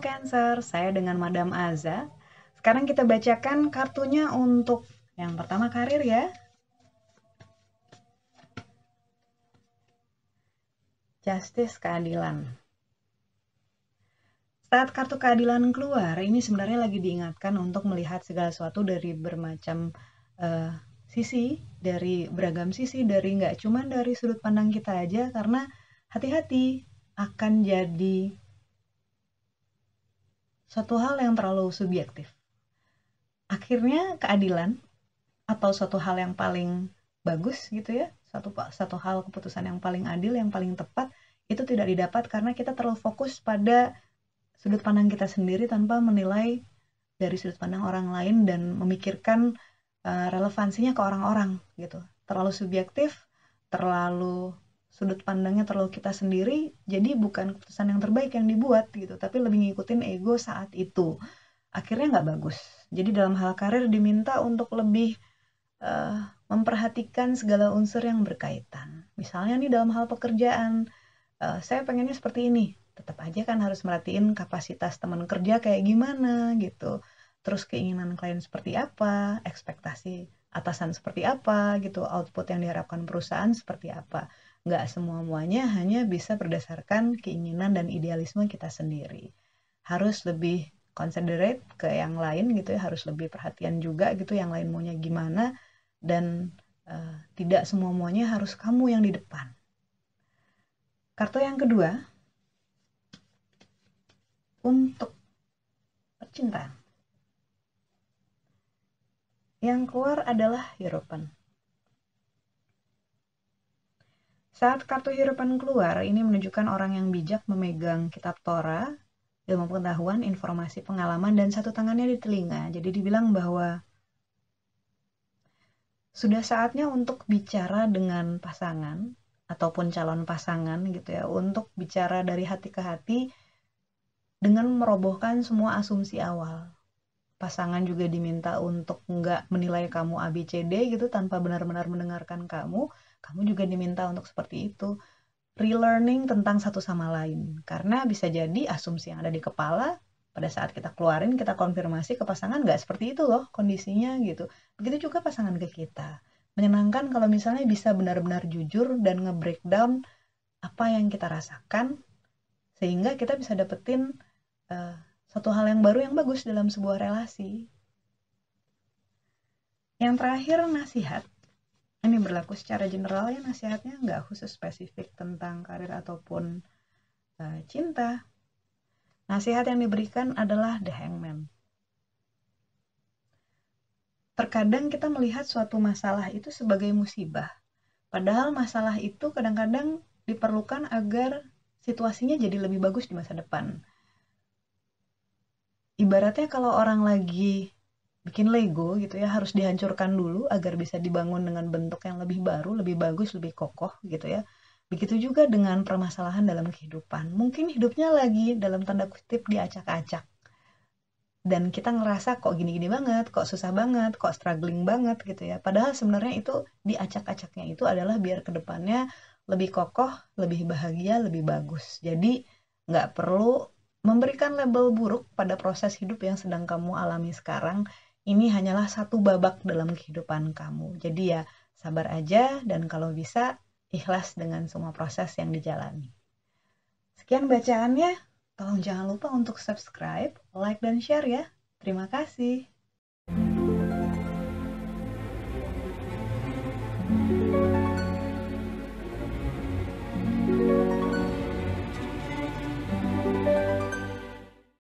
Cancer, saya dengan Madam Aza. Sekarang kita bacakan kartunya untuk yang pertama karir ya. Justice keadilan. Saat kartu keadilan keluar, ini sebenarnya lagi diingatkan untuk melihat segala sesuatu dari bermacam uh, sisi, dari beragam sisi, dari nggak cuma dari sudut pandang kita aja, karena hati-hati akan jadi suatu hal yang terlalu subjektif. Akhirnya keadilan atau suatu hal yang paling bagus gitu ya, satu satu hal keputusan yang paling adil, yang paling tepat itu tidak didapat karena kita terlalu fokus pada sudut pandang kita sendiri tanpa menilai dari sudut pandang orang lain dan memikirkan uh, relevansinya ke orang-orang gitu. Terlalu subjektif, terlalu sudut pandangnya terlalu kita sendiri, jadi bukan keputusan yang terbaik yang dibuat gitu, tapi lebih ngikutin ego saat itu. Akhirnya nggak bagus. Jadi dalam hal karir diminta untuk lebih uh, memperhatikan segala unsur yang berkaitan. Misalnya nih dalam hal pekerjaan, uh, saya pengennya seperti ini. Tetap aja kan harus merhatiin kapasitas teman kerja kayak gimana gitu. Terus keinginan klien seperti apa, ekspektasi atasan seperti apa gitu, output yang diharapkan perusahaan seperti apa nggak semua-muanya hanya bisa berdasarkan keinginan dan idealisme kita sendiri. Harus lebih considerate ke yang lain gitu ya, harus lebih perhatian juga gitu yang lain maunya gimana dan uh, tidak semua-muanya harus kamu yang di depan. Kartu yang kedua untuk percintaan. Yang keluar adalah Hierophant. Saat kartu Hierophant keluar, ini menunjukkan orang yang bijak memegang kitab Torah, ilmu pengetahuan, informasi, pengalaman, dan satu tangannya di telinga. Jadi dibilang bahwa sudah saatnya untuk bicara dengan pasangan ataupun calon pasangan gitu ya, untuk bicara dari hati ke hati dengan merobohkan semua asumsi awal. Pasangan juga diminta untuk nggak menilai kamu ABCD gitu tanpa benar-benar mendengarkan kamu, kamu juga diminta untuk seperti itu. Relearning tentang satu sama lain. Karena bisa jadi asumsi yang ada di kepala pada saat kita keluarin kita konfirmasi ke pasangan nggak seperti itu loh kondisinya gitu. Begitu juga pasangan ke kita. Menyenangkan kalau misalnya bisa benar-benar jujur dan nge-breakdown apa yang kita rasakan sehingga kita bisa dapetin uh, satu hal yang baru yang bagus dalam sebuah relasi. Yang terakhir nasihat ini berlaku secara general ya nasihatnya nggak khusus spesifik tentang karir ataupun uh, cinta. Nasihat yang diberikan adalah the hangman. Terkadang kita melihat suatu masalah itu sebagai musibah. Padahal masalah itu kadang-kadang diperlukan agar situasinya jadi lebih bagus di masa depan. Ibaratnya kalau orang lagi bikin Lego gitu ya harus dihancurkan dulu agar bisa dibangun dengan bentuk yang lebih baru, lebih bagus, lebih kokoh gitu ya. Begitu juga dengan permasalahan dalam kehidupan. Mungkin hidupnya lagi dalam tanda kutip diacak-acak. Dan kita ngerasa kok gini-gini banget, kok susah banget, kok struggling banget gitu ya. Padahal sebenarnya itu diacak-acaknya itu adalah biar ke depannya lebih kokoh, lebih bahagia, lebih bagus. Jadi nggak perlu memberikan label buruk pada proses hidup yang sedang kamu alami sekarang ini hanyalah satu babak dalam kehidupan kamu. Jadi ya sabar aja dan kalau bisa ikhlas dengan semua proses yang dijalani. Sekian bacaannya. Tolong jangan lupa untuk subscribe, like, dan share ya. Terima kasih.